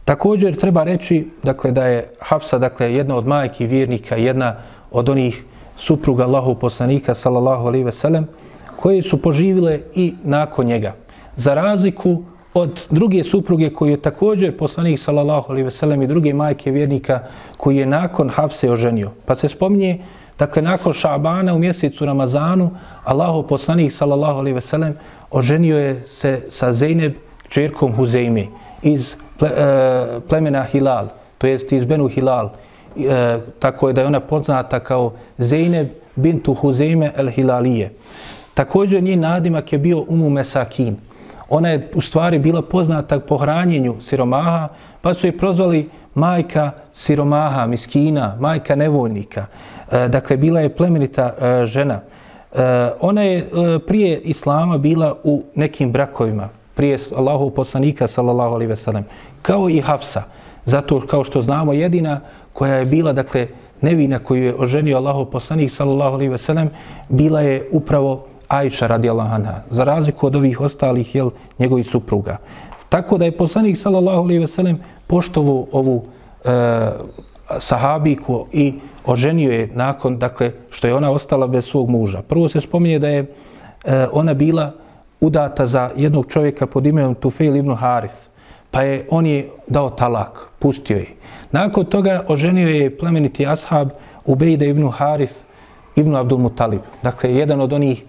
Također treba reći dakle da je Hafsa dakle jedna od majki vjernika, jedna od onih supruga Allahu poslanika sallallahu alejhi ve sellem koji su poživile i nakon njega. Za razliku od druge supruge koji je također poslanik sallallahu alejhi ve sellem i druge majke vjernika koji je nakon Hafse oženio. Pa se spominje dakle nakon Šabana u mjesecu Ramazanu Allahu poslanik sallallahu alejhi ve sellem oženio je se sa Zejneb čerkom Huzejmi iz ple, e, plemena Hilal, to jest iz Benu Hilal, e, tako je da je ona poznata kao Zeyneb bintu Huzeime el Hilalije. Također njen nadimak je bio Umu Mesakin. Ona je u stvari bila poznata po hranjenju siromaha, pa su je prozvali majka siromaha, miskina, majka nevoljnika. E, dakle, bila je plemenita e, žena. E, ona je e, prije Islama bila u nekim brakovima, prije Allahov poslanika, sallallahu alaihi ve sellem, kao i Hafsa. Zato, kao što znamo, jedina koja je bila, dakle, nevina koju je oženio Allahov poslanik, sallallahu alaihi ve sellem, bila je upravo Ajša radijallahu anha, za razliku od ovih ostalih jel, njegovih supruga. Tako da je poslanik sallallahu alaihi ve sellem poštovao ovu e, sahabiku i oženio je nakon dakle što je ona ostala bez svog muža. Prvo se spominje da je e, ona bila udata za jednog čovjeka pod imenom Tufail ibn Harith, pa je on je dao talak, pustio je. Nakon toga oženio je plemeniti ashab Ubejda ibn Harith ibn Abdul Mutalib. Dakle, jedan od onih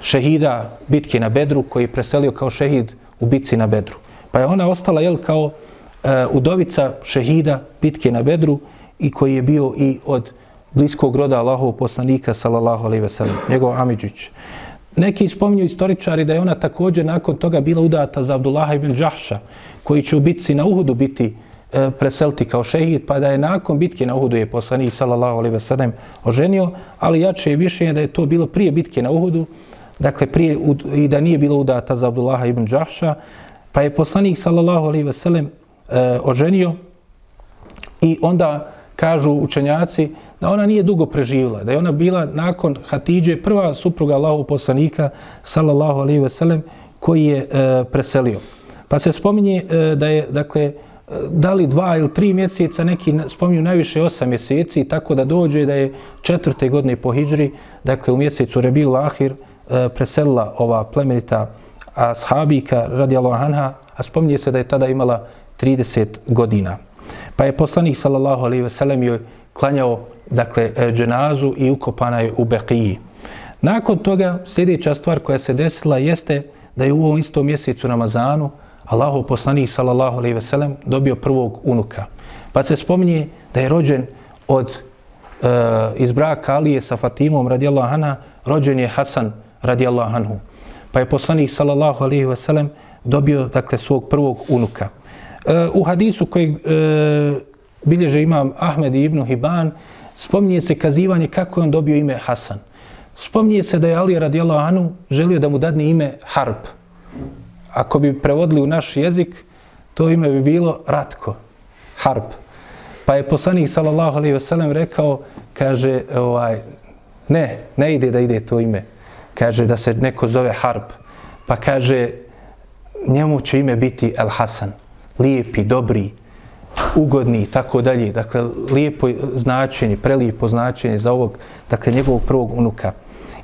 šehida bitke na Bedru koji je preselio kao šehid u bitci na Bedru. Pa je ona ostala jel, kao e, udovica šehida bitke na Bedru i koji je bio i od bliskog roda Allahov poslanika sallallahu alejhi ve sellem njegov Amidžić. Neki spominju istoričari da je ona također nakon toga bila udata za Abdullaha ibn Đahša, koji će u bitci na Uhudu biti e, preseliti kao šehid, pa da je nakon bitke na Uhudu je poslanik sallallahu alejhi ve sellem oženio, ali jače je više da je to bilo prije bitke na Uhudu, dakle prije i da nije bila udata za Abdullaha ibn Đahša, pa je poslanik sallallahu alejhi ve sellem e, oženio i onda kažu učenjaci da ona nije dugo preživjela, da je ona bila nakon Hatidže prva supruga Allahu poslanika sallallahu alejhi ve sellem koji je e, preselio. Pa se spominje e, da je dakle e, da li dva ili tri mjeseca, neki spominju najviše osam mjeseci, tako da dođe da je četvrte godine po Hidžri, dakle u mjesecu Rebil Lahir, e, preselila ova plemenita ashabika radijallahu anha, a spominje se da je tada imala 30 godina. Pa je poslanik sallallahu alejhi ve sellem joj klanjao dakle e, dženazu i ukopana je u Beqiji. Nakon toga sljedeća stvar koja se desila jeste da je u ovom istom mjesecu Ramazanu Allahov poslanik sallallahu alejhi ve sellem dobio prvog unuka. Pa se spominje da je rođen od e, iz braka Alije sa Fatimom radijallahu anha, rođen je Hasan radijallahu anhu. Pa je poslanik sallallahu alejhi ve sellem dobio dakle svog prvog unuka. Eh, u hadisu koji eh, bilježe imam Ahmed ibn Hiban, spominje se kazivanje kako je on dobio ime Hasan. Spominje se da je Ali radijallahu anhu želio da mu dadne ime Harp. Ako bi prevodili u naš jezik, to ime bi bilo Ratko, Harp. Pa je poslanik sallallahu alejhi ve sellem rekao, kaže, ovaj, ne, ne ide da ide to ime. Kaže da se neko zove Harp. Pa kaže, njemu će ime biti El Hasan lijepi, dobri, ugodni i tako dalje. Dakle, lijepo značenje, prelijepo značenje za ovog, dakle, njegovog prvog unuka.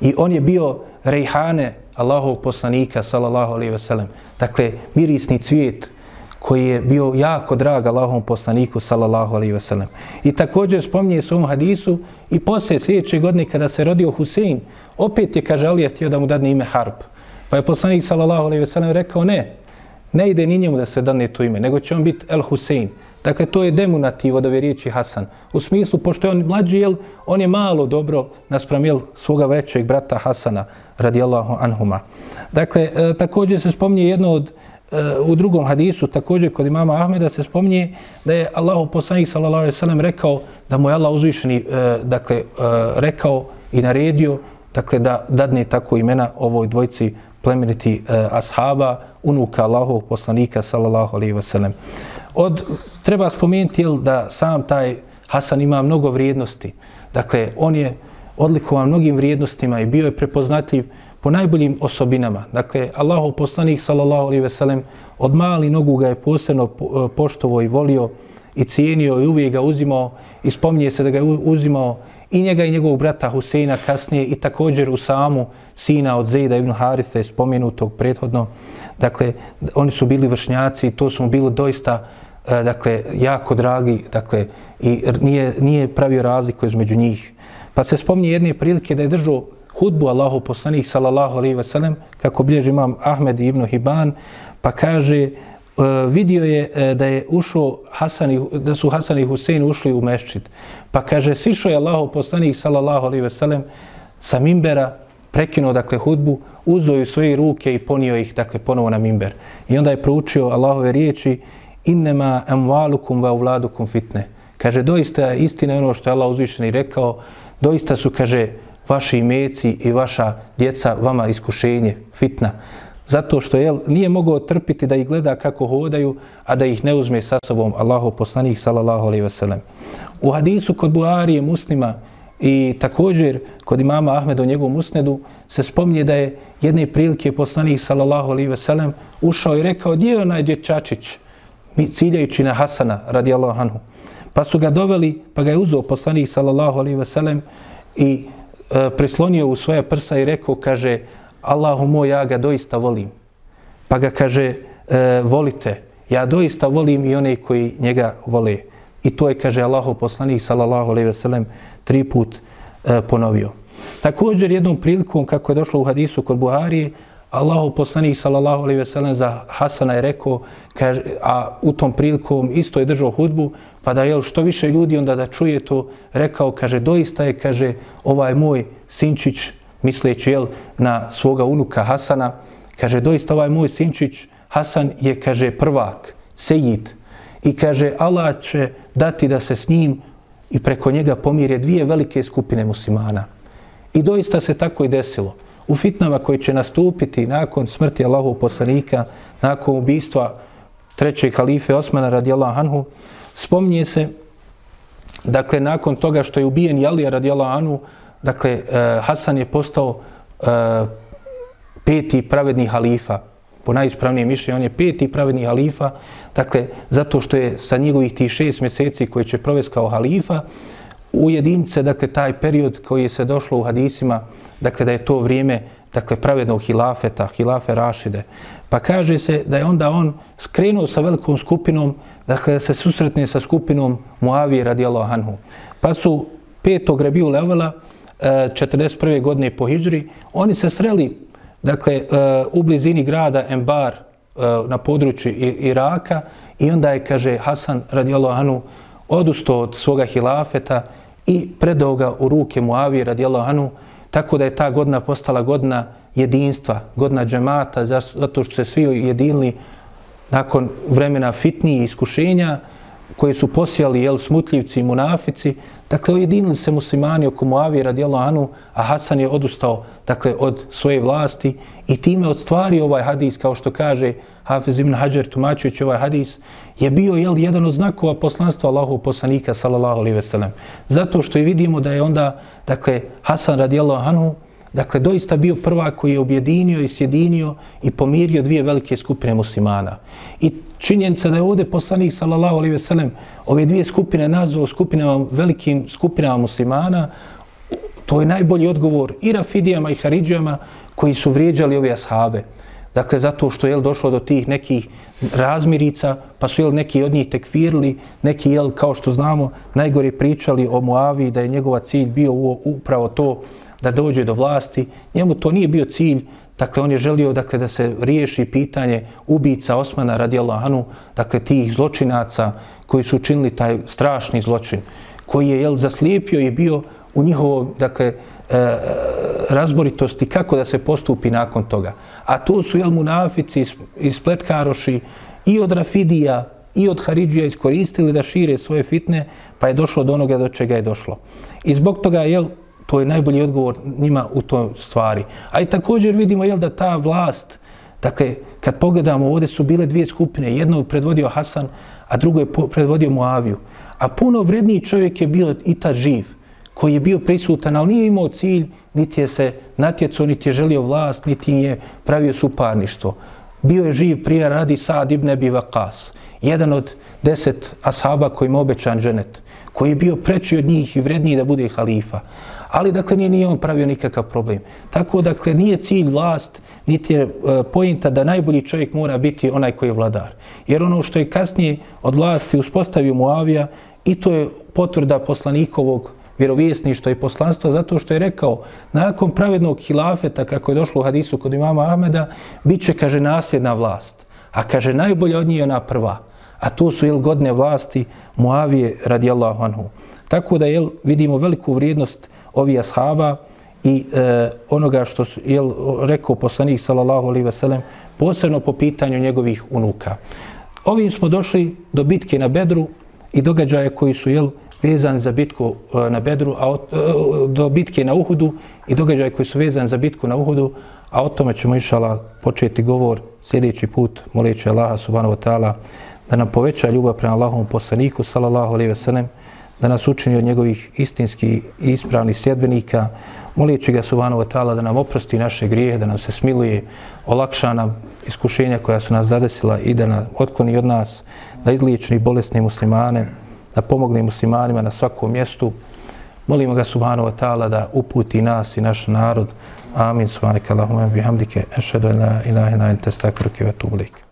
I on je bio rejhane Allahov poslanika, sallallahu alaihi sellem. Dakle, mirisni cvijet koji je bio jako drag Allahovom poslaniku, sallallahu alaihi sellem. I također spominje se ovom hadisu i poslije sljedeće godine kada se rodio Husein, opet je, kaže Alija, htio da mu dadne ime Harp. Pa je poslanik, sallallahu alaihi sellem, rekao, ne, ne ide ni njemu da se dane to ime, nego će on biti El Husein. Dakle, to je demunativ od ove riječi Hasan. U smislu, pošto je on mlađi, jel, on je malo dobro naspram jel, svoga većeg brata Hasana, radijallahu anhuma. Dakle, e, također se spominje jedno od, e, u drugom hadisu, također kod imama Ahmeda se spominje da je Allah poslanik sallallahu alaihi sallam rekao da mu je Allah uzvišeni, e, dakle, e, rekao i naredio, dakle, da dadne tako imena ovoj dvojci plemeniti e, ashaba, unuka Allahov poslanika sallallahu alejhi ve sellem. Od treba spomenuti da sam taj Hasan ima mnogo vrijednosti. Dakle, on je odlikovan mnogim vrijednostima i bio je prepoznatljiv po najboljim osobinama. Dakle, Allahov poslanik sallallahu alejhi ve sellem od mali nogu ga je posebno e, poštovo i volio i cijenio i uvijek ga uzimao i spominje se da ga je uzimao i njega i njegovog brata Huseina kasnije i također u samu sina od Zejda ibn Harithe spomenutog prethodno. Dakle, oni su bili vršnjaci i to su mu bilo doista e, dakle, jako dragi dakle, i nije, nije pravio razliku između njih. Pa se spominje jedne prilike da je držao hudbu Allahu poslanih sallallahu alaihi ve sellem, kako bilježi imam Ahmed ibn Hiban, pa kaže, E, vidio je e, da je ušao Hasan i, da su Hasan i Husein ušli u meščit. Pa kaže, sišao je Allahu poslanik sallallahu alaihi ve sellem sa mimbera, prekinuo dakle hudbu, uzeo ju svoje ruke i ponio ih dakle ponovo na mimber. I onda je proučio Allahove riječi innema amwalukum wa uladukum fitne. Kaže doista istina je ono što je Allah uzvišeni rekao, doista su kaže vaši imeci i vaša djeca vama iskušenje, fitna. Zato što je nije mogao trpiti da ih gleda kako hodaju, a da ih ne uzme sa sobom Allahu poslanik sallallahu alejhi ve sellem. U hadisu kod Buharije muslima I također, kod imama Ahmeda u njegovom usnedu, se spominje da je jedne prilike poslanik, sallallahu alaihi ve sellem, ušao i rekao, gdje je onaj dječačić, ciljajući na Hasana, radijallahu anhu. Pa su ga doveli, pa ga je uzeo poslanik, sallallahu alaihi ve sellem, i e, prislonio u svoje prsa i rekao, kaže, Allahu moj, ja ga doista volim. Pa ga kaže, e, volite, ja doista volim i one koji njega vole. I to je, kaže Allahu poslanik, sallallahu alaihi ve sellem, tri put e, ponovio. Također jednom prilikom, kako je došlo u hadisu kod Buharije, Allahu poslanik sallallahu alejhi ve sellem za Hasana je rekao, kaže, a u tom prilikom isto je držao hudbu, pa da je što više ljudi onda da čuje to, rekao, kaže, doista je, kaže, ovaj moj sinčić, misleći jel, na svoga unuka Hasana, kaže, doista ovaj moj sinčić, Hasan je, kaže, prvak, sejid, i kaže, Allah će dati da se s njim i preko njega pomire dvije velike skupine muslimana. I doista se tako i desilo. U fitnama koji će nastupiti nakon smrti Allahov poslanika, nakon ubistva trećeg halife Osmana radijallahu anhu, spominje se, dakle, nakon toga što je ubijen Jalija radijallahu anhu, dakle, eh, Hasan je postao eh, peti pravedni halifa, po najispravnijem mišljenju, on je peti pravedni halifa, dakle, zato što je sa njegovih tih šest mjeseci koji će provesti kao halifa, u dakle, taj period koji je se došlo u hadisima, dakle, da je to vrijeme, dakle, pravednog hilafeta, hilafe Rašide. Pa kaže se da je onda on skrenuo sa velikom skupinom, dakle, da se susretne sa skupinom Muavije radijallahu anhu. Pa su petog rebiju levela, 41. godine po Hidžri, oni se sreli dakle, e, u blizini grada Embar e, na području Iraka i onda je, kaže, Hasan radijallahu anu odustao od svoga hilafeta i predao ga u ruke Muavije radijallahu anu, tako da je ta godina postala godina jedinstva, godina džemata, zato što se svi jedinili nakon vremena fitnije iskušenja, koji su posijali jel, smutljivci i munafici, dakle, ujedinili se muslimani oko Muavije radijalo Anu, a Hasan je odustao dakle, od svoje vlasti i time ostvario ovaj hadis, kao što kaže Hafez ibn Hajar tumačujući ovaj hadis, je bio jel, jedan od znakova poslanstva Allahu poslanika, sallallahu alaihi ve sellem. Zato što i vidimo da je onda, dakle, Hasan radijelo Anu, dakle, doista bio prva koji je objedinio i sjedinio i pomirio dvije velike skupine muslimana. I činjenica da je ovdje poslanik sallallahu alejhi ve sellem ove dvije skupine nazvao skupinama velikim skupinama muslimana to je najbolji odgovor i Rafidijama i Haridžijama koji su vrijeđali ove ashabe. Dakle, zato što je došlo do tih nekih razmirica, pa su jel, neki od njih tekvirili, neki, jel, kao što znamo, najgore pričali o Muavi, da je njegova cilj bio upravo to da dođe do vlasti. Njemu to nije bio cilj, Dakle, on je želio dakle, da se riješi pitanje ubica Osmana radijallahu anhu, dakle, tih zločinaca koji su učinili taj strašni zločin, koji je jel, zaslijepio i bio u njihovom dakle, e, razboritosti kako da se postupi nakon toga. A to su jel, munafici iz Pletkaroši i od Rafidija i od Haridžija iskoristili da šire svoje fitne, pa je došlo do onoga do čega je došlo. I zbog toga, jel, to je najbolji odgovor njima u toj stvari. A i također vidimo jel, da ta vlast, dakle, kad pogledamo, ovdje su bile dvije skupine, jedno je predvodio Hasan, a drugo je predvodio Muaviju. A puno vredniji čovjek je bio i ta živ, koji je bio prisutan, ali nije imao cilj, niti je se natjecao, niti je želio vlast, niti je pravio suparništvo. Bio je živ prije radi Sad ibn Abi Vakas, jedan od deset ashaba kojim obećan ženet, koji je bio preći od njih i vredniji da bude halifa. Ali, dakle, nije, nije on pravio nikakav problem. Tako, dakle, nije cilj vlast, niti je e, pojenta da najbolji čovjek mora biti onaj koji je vladar. Jer ono što je kasnije od vlasti uspostavio Muavija, i to je potvrda poslanikovog vjerovjesništva i poslanstva zato što je rekao nakon pravednog hilafeta kako je došlo u hadisu kod imama Ahmeda bit će, kaže, nasljedna vlast. A kaže, najbolja od njih ona prva. A to su, jel, godine vlasti Muavije radijallahu anhu. Tako da, jel, vidimo veliku vrijednost ovih ashaba i e, onoga što su, jel, rekao poslanik sallallahu alaihi ve sellem, posebno po pitanju njegovih unuka. Ovim smo došli do bitke na Bedru i događaje koji su jel, vezani za bitku e, na Bedru, a od, e, do bitke na Uhudu i događaje koji su vezani za bitku na Uhudu, a o tome ćemo išala početi govor sljedeći put, moleći Allaha subhanahu wa ta'ala da nam poveća ljubav prema Allahovom poslaniku, sallallahu alaihi ve sellem, da nas učini od njegovih istinskih i ispravnih sljedbenika, molijeći ga subhanahu wa ta'ala da nam oprosti naše grijehe, da nam se smiluje, olakša nam iskušenja koja su nas zadesila i da nam otkloni od nas, da izliječi bolesne muslimane, da pomogne muslimanima na svakom mjestu. Molimo ga subhanahu wa ta'ala da uputi nas i naš narod. Amin. Subhanaka Allahumma bihamdike. Ešhedu la ilaha illa ente stakruki wa tubulik.